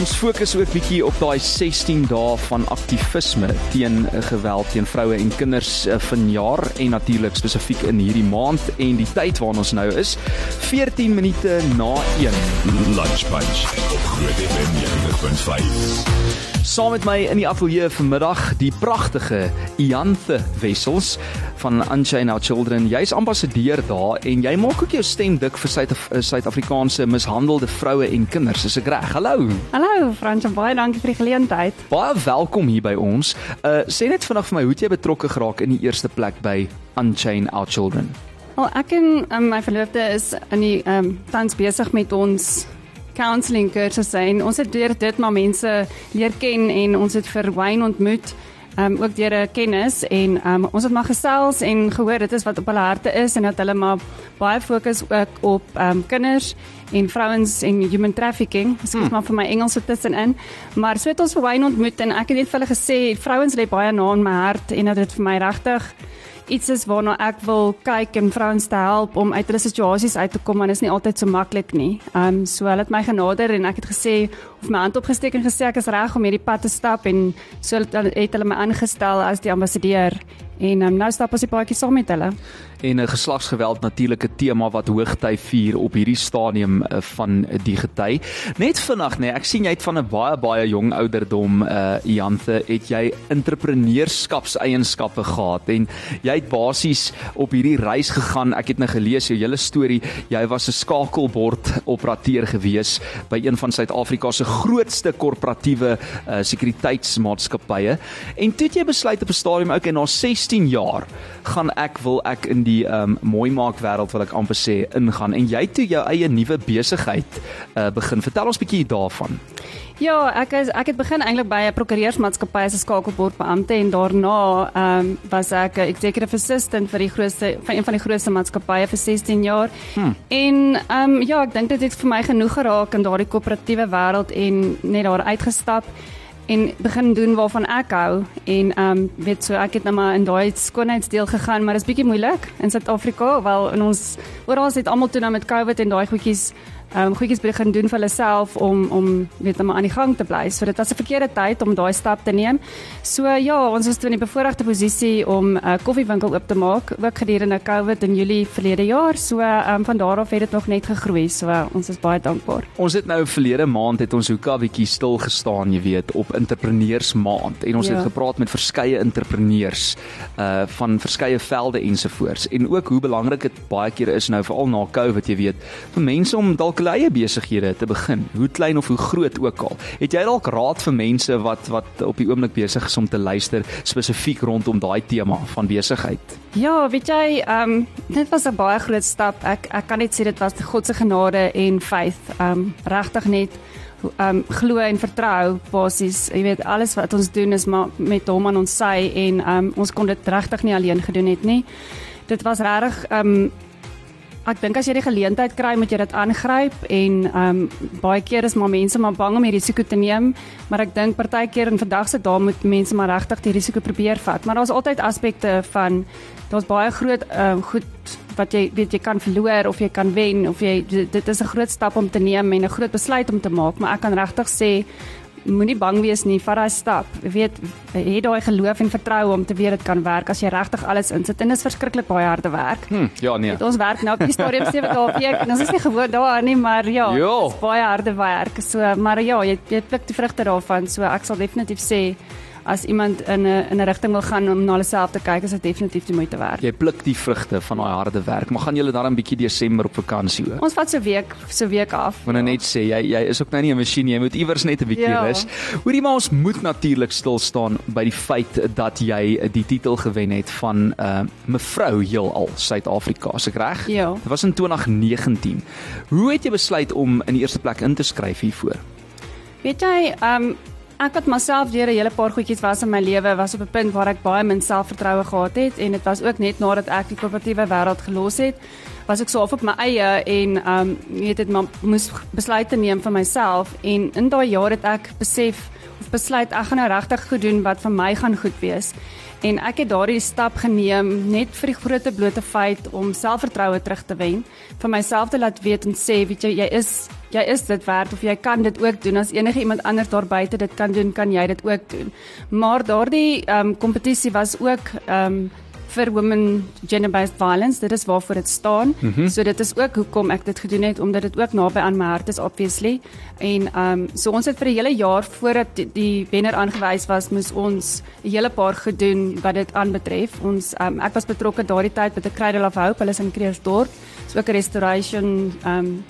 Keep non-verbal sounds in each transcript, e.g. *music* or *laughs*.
Ons fokus ook bietjie op daai 16 dae van aktivisme teen eh, geweld teen vroue en kinders eh, vanjaar en natuurlik spesifiek in hierdie maand en die tyd waarin ons nou is 14 minute na 1 Lunch Bunch op Groot FM 90.5. Saam met my in die ateljee vanmiddag die pragtige Ianthe Wessels van Unchain Our Children. Jy's ambassadeur daar en jy maak ook jou stem dik vir Suid-Afrikaanse mishandelde vroue en kinders. Is ek reg? Hallo. Hallo Frans, baie dankie vir die geleentheid. Baie welkom hier by ons. Uh sê net vandag vir my, hoe het jy betrokke geraak in die eerste plek by Unchain Our Children? Wel, ek en um, my verloofde is in die um tans besig met ons counselling kursusse en ons het deur dit maar mense leer ken en ons het vir Wayne ontmoet um ook deur 'n kennis en um ons het maar gesels en gehoor dit is wat op hulle harte is en dat hulle maar baie fokus ook op um kinders en vrouens en human trafficking. Dis hmm. maar vir my Engels so tussenin. Maar so het ons vir Wayne ontmoet en ek het net vir hulle gesê vrouens lê baie na in my hart en dat dit vir my regtig iets is waarna ek wil kyk en vrouens te help om uit hulle situasies uit te kom want dit is nie altyd so maklik nie. Ehm um, so hulle het my genader en ek het gesê of my hand opgesteek en gesê ek is reg om hierdie pad te stap en so het hulle my aangestel as die ambassadeur en um, nou stap ons die paadjie saam met hulle en 'n geslagsgeweld natuurlike tema wat hoogty vier op hierdie stadium uh, van die gety. Net vinnig nê, nee, ek sien jy het van 'n baie baie jong ouderdom uh Janthe, het jy entrepreneurskapseienskappe gehad en jy het basies op hierdie reis gegaan. Ek het nou gelees jou hele storie. Jy was 'n skakelbord operateur gewees by een van Suid-Afrika se grootste korporatiewe uh sekuriteitsmaatskappye. En toe het jy besluit op 'n stadium ook en na 16 jaar gaan ek wil ek in die um mooi maak wêreld wat ek amper sê ingaan en jy toe jou eie nuwe besigheid uh, begin. Vertel ons bietjie daarvan. Ja, ek is ek het begin eintlik by 'n prokureursmaatskappy as 'n skakelbordbeampte en daarna ehm um, was ek 'n executive assistant vir die grootste van een van die grootste maatskappye vir 16 jaar. Hmm. En ehm um, ja, ek dink dit het vir my genoeg geraak in daardie koöperatiewe wêreld en net daar uitgestap en begin doen waarvan ek hou. En ehm um, weet so ek het nou maar in daai skoonheidsdeel gegaan maar dit is bietjie moeilik in Suid-Afrika wel in ons oral het almal toe nou met COVID en daai goedjies um, goedjies begin doen vir hulle self om om weet net maar aan die gang te bly. So dit was 'n verkeerde tyd om daai stap te neem. So ja, ons was toe in die bevoordeelde posisie om 'n uh, koffiewinkel oop te maak ook gedurende COVID in Julie verlede jaar. So um, van daar af het dit nog net gegroei. So uh, ons is baie dankbaar. Ons het nou verlede maand het ons hoeka bietjie stil gestaan, jy weet, op entrepreneurs maand en ons ja. het gepraat met verskeie entrepreneurs uh van verskeie velde ensovoorts en ook hoe belangrik dit baie keer is nou veral na COVID, jy weet, vir mense om dalk hulle eie besighede te begin, hoe klein of hoe groot ook al. Het jy dalk raad vir mense wat wat op die oomblik besig is om te luister spesifiek rondom daai tema van besigheid? Ja, weet jy, ehm um, dit was 'n baie groot stap. Ek ek kan net sê dit was God se genade en faith. Ehm um, regtig net ehm um, glo en vertrou basies. Jy weet alles wat ons doen is maar met hom aan ons sy en ehm um, ons kon dit regtig nie alleen gedoen het nie. Dit was regtig ehm um, Ek dink as jy die geleentheid kry, moet jy dit aangryp en ehm um, baie keer is maar mense maar bang om die risiko te neem, maar ek dink partykeer in vandag se dae moet mense maar regtig die risiko probeer vat. Maar daar's altyd aspekte van daar's baie groot ehm um, goed wat jy weet jy kan verloor of jy kan wen of jy dit is 'n groot stap om te neem en 'n groot besluit om te maak, maar ek kan regtig sê moenie bang wees nie, vat daai stap. Jy weet, hê daai geloof en vertroue om te weet dit kan werk as jy regtig alles insit en dit is verskriklik baie harde werk. Hm, ja nee. Het ons werk nou op die stadium 7 dae week. Ons is nie gewoond daaraan nie, maar ja, dit is baie harde werk. So, maar ja, jy jy pluk die vrugte daarvan. So ek sal definitief sê as iemand in 'n in 'n rigting wil gaan om na hulle self te kyk, is dit definitief die moeite werd. Jy pluk die vrugte van daai harde werk. Maar gaan julle dan 'n bietjie Desember op vakansie ook? Ons vat so week, so week af. Want nou net sê jy jy is ook nou nie 'n masjien nie. Jy moet iewers net 'n bietjie ja. rus. Hoorie maar ons moet natuurlik stil staan by die feit dat jy die titel gewen het van uh mevrou heelal Suid-Afrika. Is ek reg? Ja. Dit was in 2019. Hoe het jy besluit om in die eerste plek in te skryf hiervoor? Weet jy, um ek het myself deur 'n hele paar goedjies was in my lewe was op 'n punt waar ek baie min selfvertroue gehad het en dit was ook net nadat ek die korporatiewe wêreld gelos het was ek so op my eie en um jy weet dit maar moes besluite neem vir myself en in daai jaar het ek besef of besluit ek gaan nou regtig goed doen wat vir my gaan goed wees. En ek het daardie stap geneem net vir die groote blote feit om selfvertroue terug te wen vir myself te laat weet en sê weet jy jy is jy is dit werd of jy kan dit ook doen. As enige iemand anders daar buite dit kan doen, kan jy dit ook doen. Maar daardie ehm um, kompetisie was ook ehm um, vir women gender based violence. Dit is waarvoor dit staan. Mm -hmm. so dit is ook hoekom ek dit gedoen het omdat dit ook naby aan my hart is obviously. En ehm um, so ons het vir 'n hele jaar voordat die, die wenner aangewys was moes ons 'n hele paar gedoen wat dit aanbetref. Ons um, ek was betrokke daardie tyd met 'n Cradle of Hope. Hulle is in Kreersdorp so ook 'n restoration ehm um,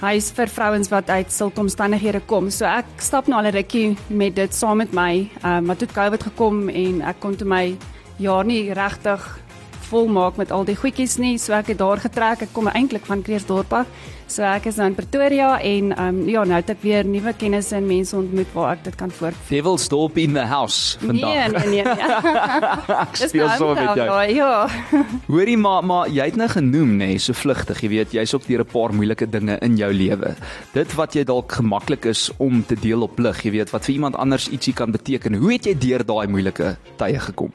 huis vir vrouens wat uit sulke omstandighede kom. So ek stap nou al 'n rukkie met dit saam met my. Ehm um, maar toe COVID gekom en ek kon toe my jaar nie regtig volmaak met al die goedjies nie. So ek het daar getrek. Ek kom eintlik van Kreersdorp af. So ek is nou in Pretoria en ehm um, ja, nou het ek weer nuwe kennisse en mense ontmoet waar ek dit kan voort. Devilsdorp in the house vandag. Nee, nee, nee. *laughs* Ja. ek speel so met jou. Nou, ja. Hoorie maar maar jy het nou genoem nê, nee, so vlugtig, jy weet, jy's ook deur 'n paar moeilike dinge in jou lewe. Dit wat jy dalk gemaklik is om te deel op lig, jy weet, wat vir iemand anders ietsie kan beteken. Hoe het jy deur daai moeilike tye gekom?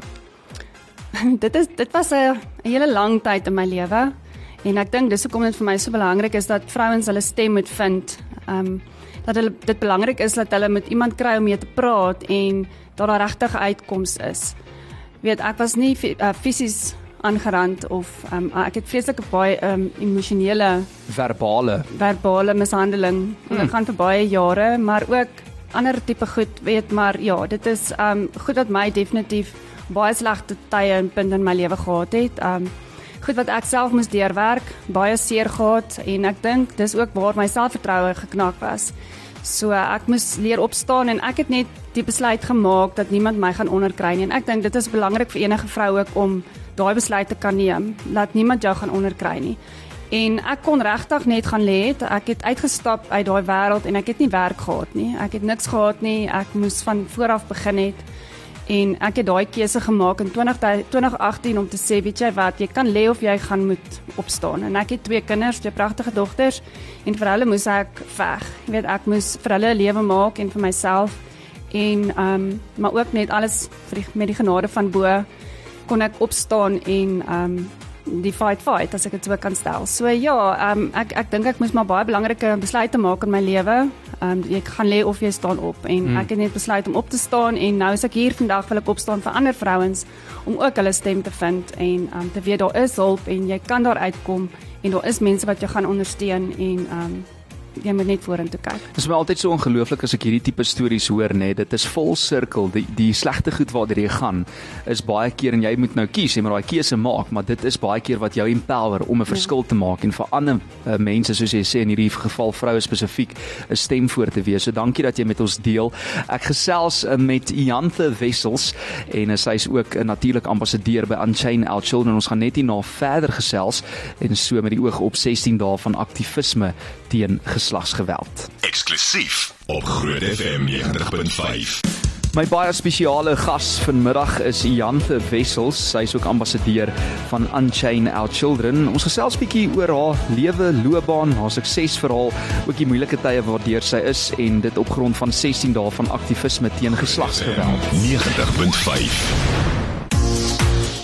*laughs* dit is dit was 'n hele lang tyd in my lewe en ek dink dis hoekom dit vir my so belangrik is dat vrouens hulle stem moet vind. Ehm um, dat hulle dit belangrik is dat hulle met iemand kry om mee te praat en dat daar regtig uitkoms is. Weet ek was nie uh, fisies aangerand of um, ek het vreeslike baie um, emosionele verbale verbale mishandeling hmm. gaan vir baie jare maar ook ander tipe goed weet maar ja dit is um goed wat my definitief baie slegte tye en punte in my lewe gehad het. Um goed wat ek self moes deurwerk, baie seer gehad en ek dink dis ook waar my selfvertroue geknak was. So ek moes leer opstaan en ek het net die besluit gemaak dat niemand my gaan onderkry nie en ek dink dit is belangrik vir enige vrou ook om daai besluit te kan neem dat niemand jou gaan onderkry nie. En ek kon regtig net gaan lê. Ek het uitgestap uit daai wêreld en ek het nie werk gehad nie. Ek het niks gehad nie. Ek moes van voor af begin het en ek het daai keuse gemaak in 20 2018 om te sê weet jy wat jy kan lê of jy gaan moet opstaan. En ek het twee kinders twee pragtige dogters en vir hulle moes ek veg. Jy weet ek moes vir hulle 'n lewe maak en vir myself. En ehm um, maar ook net alles vir die, met die genade van bo kon ek opstaan en ehm um, die fight fight as ek dit so kan stel. So ja, um, ek ek dink ek moes maar baie belangrike besluite maak in my lewe. Um ek gaan lê of jy staan op en hmm. ek het net besluit om op te staan en nou is ek hier vandag wil ek opstaan vir ander vrouens om ook hulle stem te vind en um te weet daar is hulp en jy kan daar uitkom en daar is mense wat jou gaan ondersteun en um jy moet net vorentoe kyk. Dit is my altyd so ongelooflik as ek hierdie tipe stories hoor nê. Dit is vol sirkel. Die die slegte goed waartoe jy gaan is baie keer en jy moet nou kies, jy moet daai keuse maak, maar dit is baie keer wat jou empower om 'n ja. verskil te maak en vir ander uh, mense soos jy sê in hierdie geval vroue spesifiek 'n stem voor te wees. So dankie dat jy met ons deel. Ek gesels uh, met Janthe Wessels en uh, sy is ook 'n uh, natuurlik ambassadeur by Unchain Our Children. Ons gaan net hierna verder gesels en so met die oog op 16 dae van aktivisme teen geslagsgeweld. Eksklusief op Groot FM 90.5. My baie spesiale gas vanmiddag is Janthe Wessels. Sy is ook ambassadeur van Unchain Our Children. Ons gesels bietjie oor haar lewe, loopbaan, haar suksesverhaal, ook die moeilike tye waardeur sy is en dit op grond van 16 dae van aktivisme teen geslagsgeweld. 90.5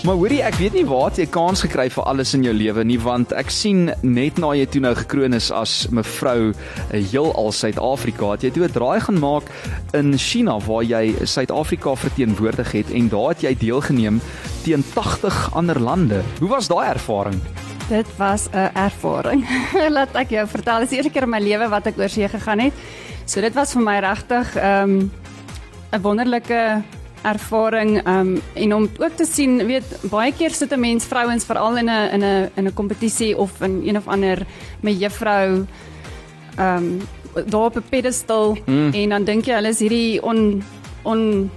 Maar hoorie, ek weet nie waar jy kans gekry vir alles in jou lewe nie, want ek sien net na jy toe nou gekroon is as mevrou eh, heelal Suid-Afrika, het jy toe 'n draai gaan maak in China waar jy Suid-Afrika verteenwoordig het en daar het jy deelgeneem teen 80 ander lande. Hoe was daai ervaring? Dit was 'n ervaring. *laughs* Laat ek jou vertel, dis die eerste keer in my lewe wat ek oorsee gegaan het. So dit was vir my regtig ehm um, 'n wonderlike ervaring um en om ook te sien weet baie keer sit 'n mens vrouens veral in 'n in 'n in 'n kompetisie of in een of ander me juffrou um daar op 'n pedestal mm. en dan dink jy hulle is hierdie on on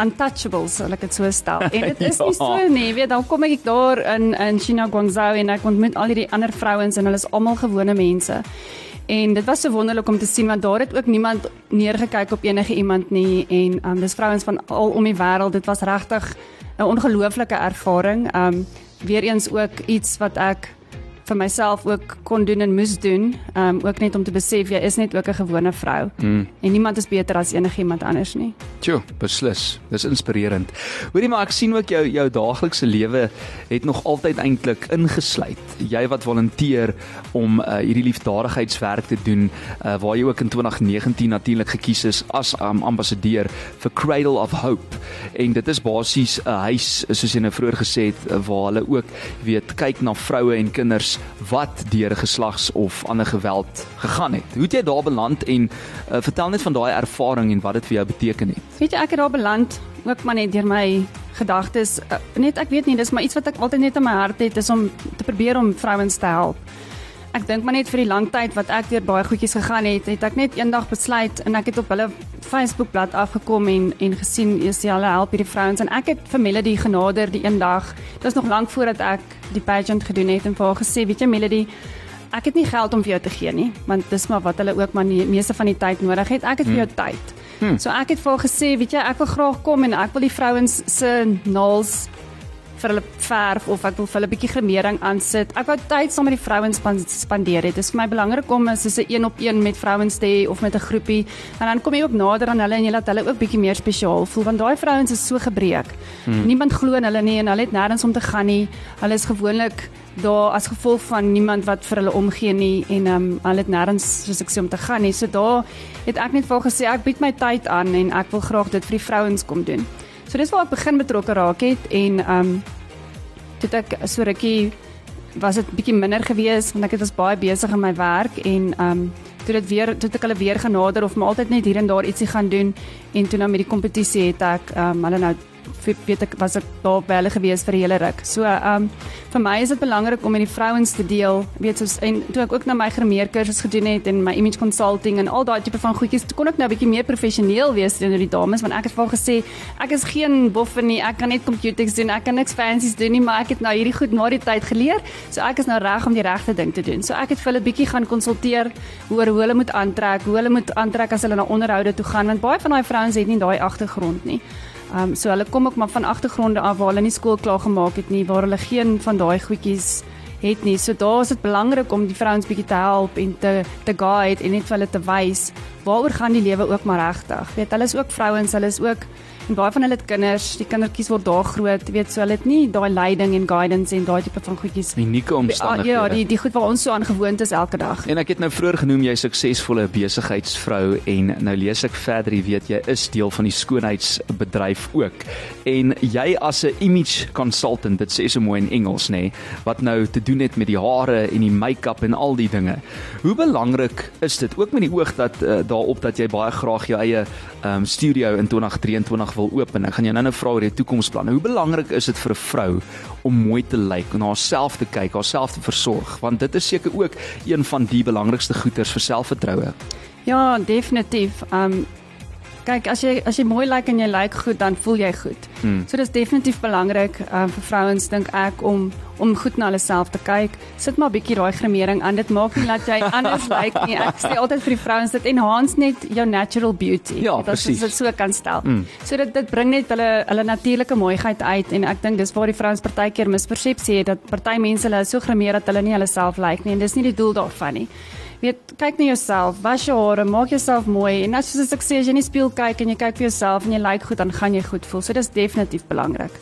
untouchables sal ek dit so stel en dit is *laughs* ja. nie so nie weet dan kom ek daar in in China Guangzhou en ek ontmoet al hierdie ander vrouens en hulle is almal gewone mense En dit was so wonderlik om te sien want daar het ook niemand neergekyk op enige iemand nie en um, dis vrouens van al om die wêreld. Dit was regtig 'n ongelooflike ervaring. Um weer eens ook iets wat ek vir myself ook kon doen en moes doen, um, ook net om te besef jy is net ook 'n gewone vrou. Mm. En niemand is beter as enigiemand anders nie. Tjoe, beslis. Dis inspirerend. Hoorie maar ek sien ook jou jou daaglikse lewe het nog altyd eintlik ingesluit. Jy wat volunteer om uh, hierdie liefdadigheidswerk te doen, uh, waar jy ook in 2019 natuurlik gekies is as um, ambassadeur vir Cradle of Hope. En dit is basies 'n huis soos jy nou vroeër gesê het waar hulle ook weet kyk na vroue en kinders wat deur geslags of ander geweld gegaan het. Hoe het jy daar beland en uh, vertel net van daai ervaring en wat dit vir jou beteken het? Weet jy ek het daar beland ook maar net deur my gedagtes uh, net ek weet nie dis maar iets wat ek altyd net in my hart het is om te probeer om vrouens te help. Ek dink maar net vir die lang tyd wat ek deur baie goedjies gegaan het, het ek net eendag besluit en ek het op hulle Facebook bladsy afgekom en en gesien is hulle help hierdie vrouens en ek het vir Melody genader die eendag. Dit was nog lank voordat ek die pageant gedoen het en vir haar gesê, weet jy Melody, ek het nie geld om vir jou te gee nie, want dis maar wat hulle ook maar die meeste van die tyd nodig het. Ek het vir jou hmm. tyd. Hmm. So ek het vir haar gesê, weet jy, ek wil graag kom en ek wil die vrouens se naels vir hulle verf of ek wil vir hulle 'n bietjie gremering aansit. Ek wou tyd saam met die vrouens spandeer. Dit is vir my belangrik om as 'n een op een met vrouens te hê of met 'n groepie. En dan kom jy ook nader aan hulle en jy laat hulle ook bietjie meer spesiaal voel want daai vrouens is so gebreek. Hmm. Niemand glo in hulle nie en hulle het nêrens om te gaan nie. Hulle is gewoonlik daar as gevolg van niemand wat vir hulle omgee nie en ehm um, hulle het nêrens soos ek sê om te gaan nie. So daar het ek net vir gesê ek bied my tyd aan en ek wil graag dit vir die vrouens kom doen. So dis waar ek begin betrokke raak het en ehm um, toe ek so rukkie was dit bietjie minder gewees want ek het was baie besig in my werk en ehm um, toe dit weer toe ek hulle weer genader of maar altyd net hier en daar ietsie gaan doen en toe nou met die kompetisie het ek ehm um, hulle nou weet ek was ek daar hulle gewees vir die hele ruk. So ehm um, vir my is dit belangrik om met die vrouens te deel, weet soos en toe ek ook na my grimeerkursus gedoen het en my image consulting en al daai tipe van goedjies, kon ek nou 'n bietjie meer professioneel wees teenoor die dames want ek het vir gesê ek is geen boffer nie, ek kan net computers doen, ek kan niks fancies doen nie, maar ek het nou hierdie goed na die tyd geleer. So ek is nou reg om die regte ding te doen. So ek het vir hulle bietjie gaan konsulteer oor hoe hulle moet aantrek, hoe hulle moet aantrek as hulle na onderhoude toe gaan want baie van daai vrouens het nie daai agtergrond nie. Ehm um, so hulle kom ook maar van agtergronde af waar hulle nie skool klaar gemaak het nie, waar hulle geen van daai goedjies het nie. So daar is dit belangrik om die vrouens bietjie te help en te te guide en net vir hulle te wys waaroor gaan die lewe ook maar regtig. Weet, hulle is ook vrouens, hulle is ook En baie van hulle het kinders, die kindertjies word daar groot, weet so hulle het nie daai leiding en guidance en daai tipe van goedjies. Unieke omstandighede. Ja, die die goed wat ons so aan gewoond is elke dag. En ek het nou vroeër genoem jy suksesvolle besigheidsvrou en nou lees ek verder, jy weet jy is deel van die skoonheidsbedryf ook. En jy as 'n image consultant, dit sê so mooi in Engels nê, nee, wat nou te doen het met die hare en die make-up en al die dinge. Hoe belangrik is dit ook met die oog dat uh, daarop dat jy baie graag jou eie um, studio in 2023 wil open. Ek gaan jou nou-nou vra oor die toekomsplanne. Hoe belangrik is dit vir 'n vrou om mooi te lyk en haarself te kyk, haarself te versorg? Want dit is seker ook een van die belangrikste goeders vir selfvertroue. Ja, definitief. Um kyk as jy as jy mooi lyk like en jy lyk like goed dan voel jy goed. Hmm. So dis definitief belangrik uh, vir vrouens dink ek om om goed na hulle self te kyk. Sit maar 'n bietjie daai gremering aan. Dit maak nie dat jy *laughs* anders lyk like nie. Ek sê altyd vir die vrouens dit enhance net jou natural beauty. Ja, dit is dit so kan stel. Hmm. So dit dit bring net hulle hulle natuurlike mooiheid uit en ek dink dis waar die vrouens partykeer mispersepsie het dat party mense hulle so gremeer dat hulle nie hulle self lyk like nie en dis nie die doel daarvan nie weet kyk na jouself, was jou hare, maak jouself mooi en as soos ek sê as jy in die spieël kyk en jy kyk vir jouself en jy lyk goed, dan gaan jy goed voel. So dis definitief belangrik.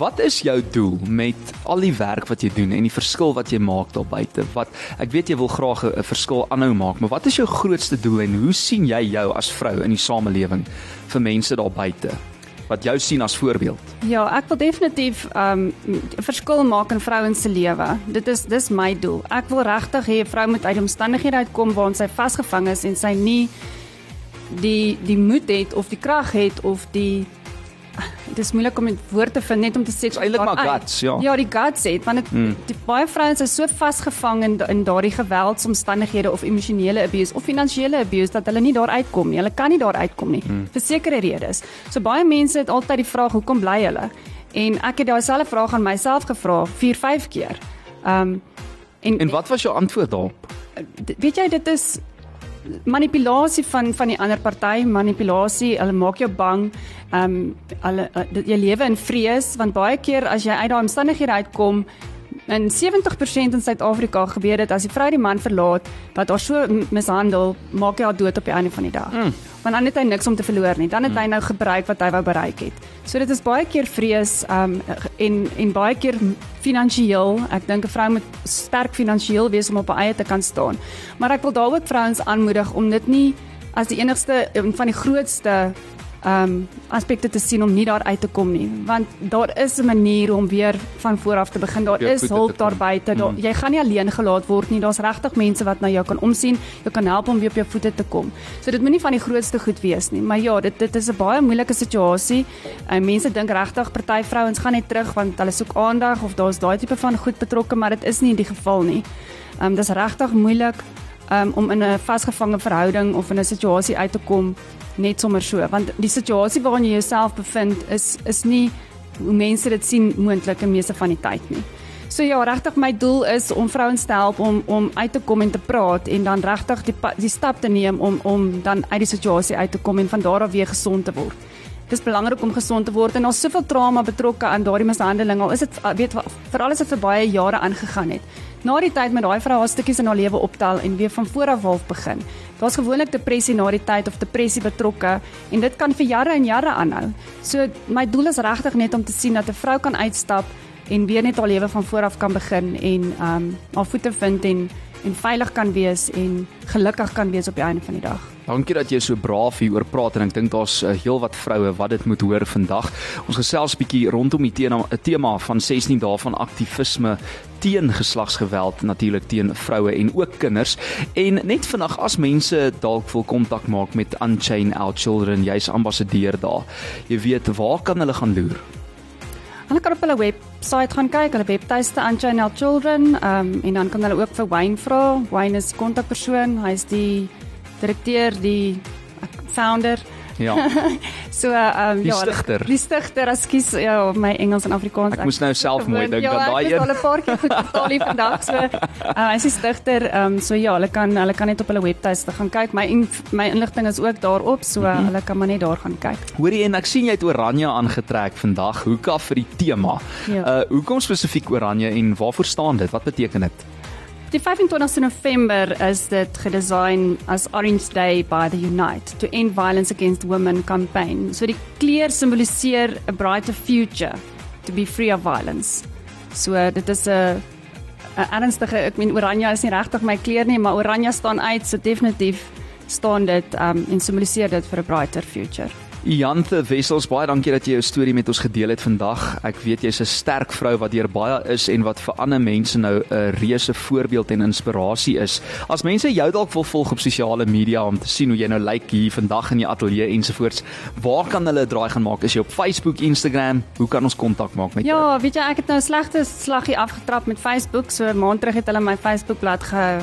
Wat is jou doel met al die werk wat jy doen en die verskil wat jy maak daar buite? Wat ek weet jy wil graag 'n verskil aanhou maak, maar wat is jou grootste doel en hoe sien jy jou as vrou in die samelewing vir mense daar buite? Wat jou sien as voorbeeld? Ja, ek wil definitief 'n um, verskil maak in vrouens se lewe. Dit is dis my doel. Ek wil regtig hê 'n vrou moet uit omstandighede uitkom waar sy vasgevang is en sy nie die die moed het of die krag het of die dit is moeilik om 'n woord te vind net om te sê eintlik maar guts ja. Ja die guts het want dit hmm. die baie vrouens is so vasgevang in in daardie geweldsomstandighede of emosionele abuse of finansiële abuse dat hulle nie daar uitkom nie. Hulle kan nie daar uitkom nie hmm. vir sekere redes. So baie mense het altyd die vraag hoekom bly hulle? En ek het daai selfde vraag aan myself gevra 4 5 keer. Um en en wat was jou antwoord daarop? Weet jy dit is manipulasie van van die ander party, manipulasie, hulle maak jou bang. Ehm um, hulle uh, jy lewe in vrees want baie keer as jy uit daai omstandighede uitkom, In 70% in Suid-Afrika gebeur dit as die vrou die man verlaat wat haar so mishandel, maak hy haar dood op die einde van die dag. Mm. Want dan het hy niks om te verloor nie. Dan het hy nou gebruik wat hy wou bereik het. So dit is baie keer vrees um en en baie keer finansiëel. Ek dink 'n vrou moet sterk finansiëel wees om op haar eie te kan staan. Maar ek wil daar ook vrouens aanmoedig om dit nie as die enigste van die grootste um aspekte te sien om nie daar uit te kom nie. Want daar is 'n manier om weer van voor af te begin. Daar is hulp daar buite. Daar, jy gaan nie alleen gelaat word nie. Daar's regtig mense wat na jou kan omsien jou kan help om weer op jou voete te kom. So dit moenie van die grootste goed wees nie. Maar ja dit dit is 'n baie moeilike situasie. En mense dink regtig party vrouens gaan net terug want hulle soek aandag of daar's daai tipe van goed betrokke maar dit is nie die geval nie. Um dis regtig moeilik um, om in 'n vasgevangene verhouding of in 'n situasie uit te kom net sommer so want die situasie waarin jy jouself bevind is is nie hoe mense dit sien moontlik in meeste van die tyd nie. So ja, regtig my doel is om vrouens te help om om uit te kom en te praat en dan regtig die die stap te neem om om dan uit die situasie uit te kom en van daar af weer gesond te word. Dit is belangrik om gesond te word en daar's soveel trauma betrokke aan daardie mishandeling. Al is dit weet veral as dit vir baie jare aangegaan het. Na die tyd met daai vrou haar stukkies in haar lewe optel en weer van voor af half begin. Daar's gewoonlik depressie na die tyd of depressie betrokke en dit kan vir jare en jare aanhou. So my doel is regtig net om te sien dat 'n vrou kan uitstap en weer net haar lewe van voor af kan begin en um haar voete vind en en veilig kan wees en gelukkig kan wees op die einde van die dag. Dankie dat jy so braaf hieroor praat en ek dink daar's uh, heelwat vroue wat dit moet hoor vandag. Ons gesels bietjie rondom die tema, tema van 16 dae van aktivisme teen geslagsgeweld natuurlik teen vroue en ook kinders. En net vandag as mense dalk wil kontak maak met Unchain Our Children, jy's ambassadeur daar. Jy weet waar kan hulle gaan loer? Hulle kan op hulle webwerf gaan kyk, hulle webtuiste Unchained Our Children, um, en dan kan hulle ook vir Wayne vra. Wayne is kontakpersoon, hy's die direkteur, die founder. Ja, *laughs* So um Die ja, stigter. Die stigter, ekskuus, ja, my Engels en Afrikaans. Ek moes nou self mooi dink ja, aan daai ek een. het al 'n paar keer goed vertaal hier vandag. So uh, *laughs* hy's die stigter, um so ja, hulle kan hulle kan net op hulle webtuiste gaan kyk. My inf- my inligting is ook daarop, so uh, hulle kan maar net daar gaan kyk. Hoorie en ek sien jy het oranje aangetrek vandag. Hoeka vir die tema. Ja. Uh hoekom spesifiek oranje en waarvoor staan dit? Wat beteken dit? Die 25ste November is dit gedesign as Orange Day by the Unite to End Violence Against Women campaign. So die kleur simboliseer a brighter future to be free of violence. So dit is 'n 'n ernstige ek meen oranje is nie regtig my kleur nie, maar oranje staan uit, so definitief staan dit um en simboliseer dit vir 'n brighter future. Janthe Wessels, baie dankie dat jy jou storie met ons gedeel het vandag. Ek weet jy's 'n sterk vrou wat deur baie is en wat vir ander mense nou 'n reuse voorbeeld en inspirasie is. As mense jou dalk wil volg op sosiale media om te sien hoe jy nou lyk hier vandag in die ateljee ensovoorts, waar kan hulle 'n draai gaan maak? Is jy op Facebook, Instagram? Hoe kan ons kontak maak met jou? Ja, weet jy, ek het nou slegte slaggie afgetrap met Facebook. So 'n maand terug het hulle my Facebookblad ge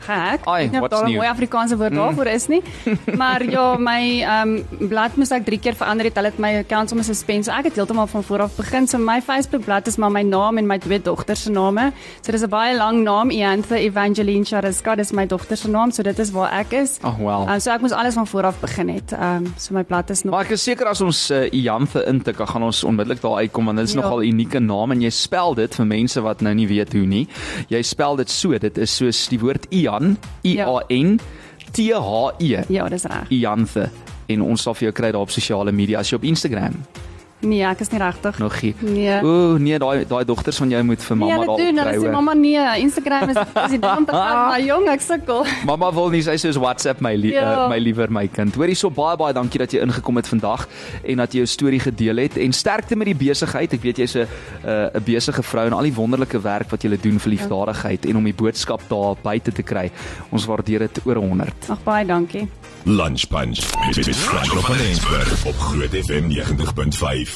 gehack. Ai, Ek weet nie of daar 'n mooi Afrikaanse woord daarvoor is nie. *laughs* Maar ja, my ehm um, blad moes ek 3 keer verander het. Hulle het my account sommer suspend. So ek het heeltemal van voor af begin. So my Facebookblad is maar my naam en my twee dogters se name. So dis 'n baie lang naam, Ianthe Evangeline Chariska, dis my dogter se naam. So dit is waar ek is. Ag wel. Um, so ek moes alles van voor af begin het. Ehm um, so my blad is nog Maar ek is seker as ons uh, Ianthe intik, dan gaan ons onmiddellik daar uitkom want dit is Ja. nogal 'n unieke naam en jy spel dit vir mense wat nou nie weet hoe nie. Jy spel dit so, dit is soos die woord Ian, I A N T H E. Ja, dis reg. Ianthe en ons sal vir jou kry daar op sosiale media as jy op Instagram Nee, ek is nie regtig. nog gee. Nee. Ooh, nee, daai daai dogters van jou moet vir Nee, mamma hulle daar doen, hulle sê mamma nee, Instagram is is die ding te gaan, maar jong, ek sukkel. Mamma wil nie sy sê soos WhatsApp my lie, Ja. uh, my liewer my kind. Hoorie so baie baie dankie dat jy ingekom het vandag en dat jy jou storie gedeel het en sterkte met die besigheid. Ek weet jy's 'n 'n 'n besige vrou en al die wonderlike werk wat jy doen vir liefdadigheid en om die boodskap daar buite te kry. Ons waardeer dit oor 100. Ag baie dankie. Lunch Punch met met Franco van Eensberg op Groot FM 90.5.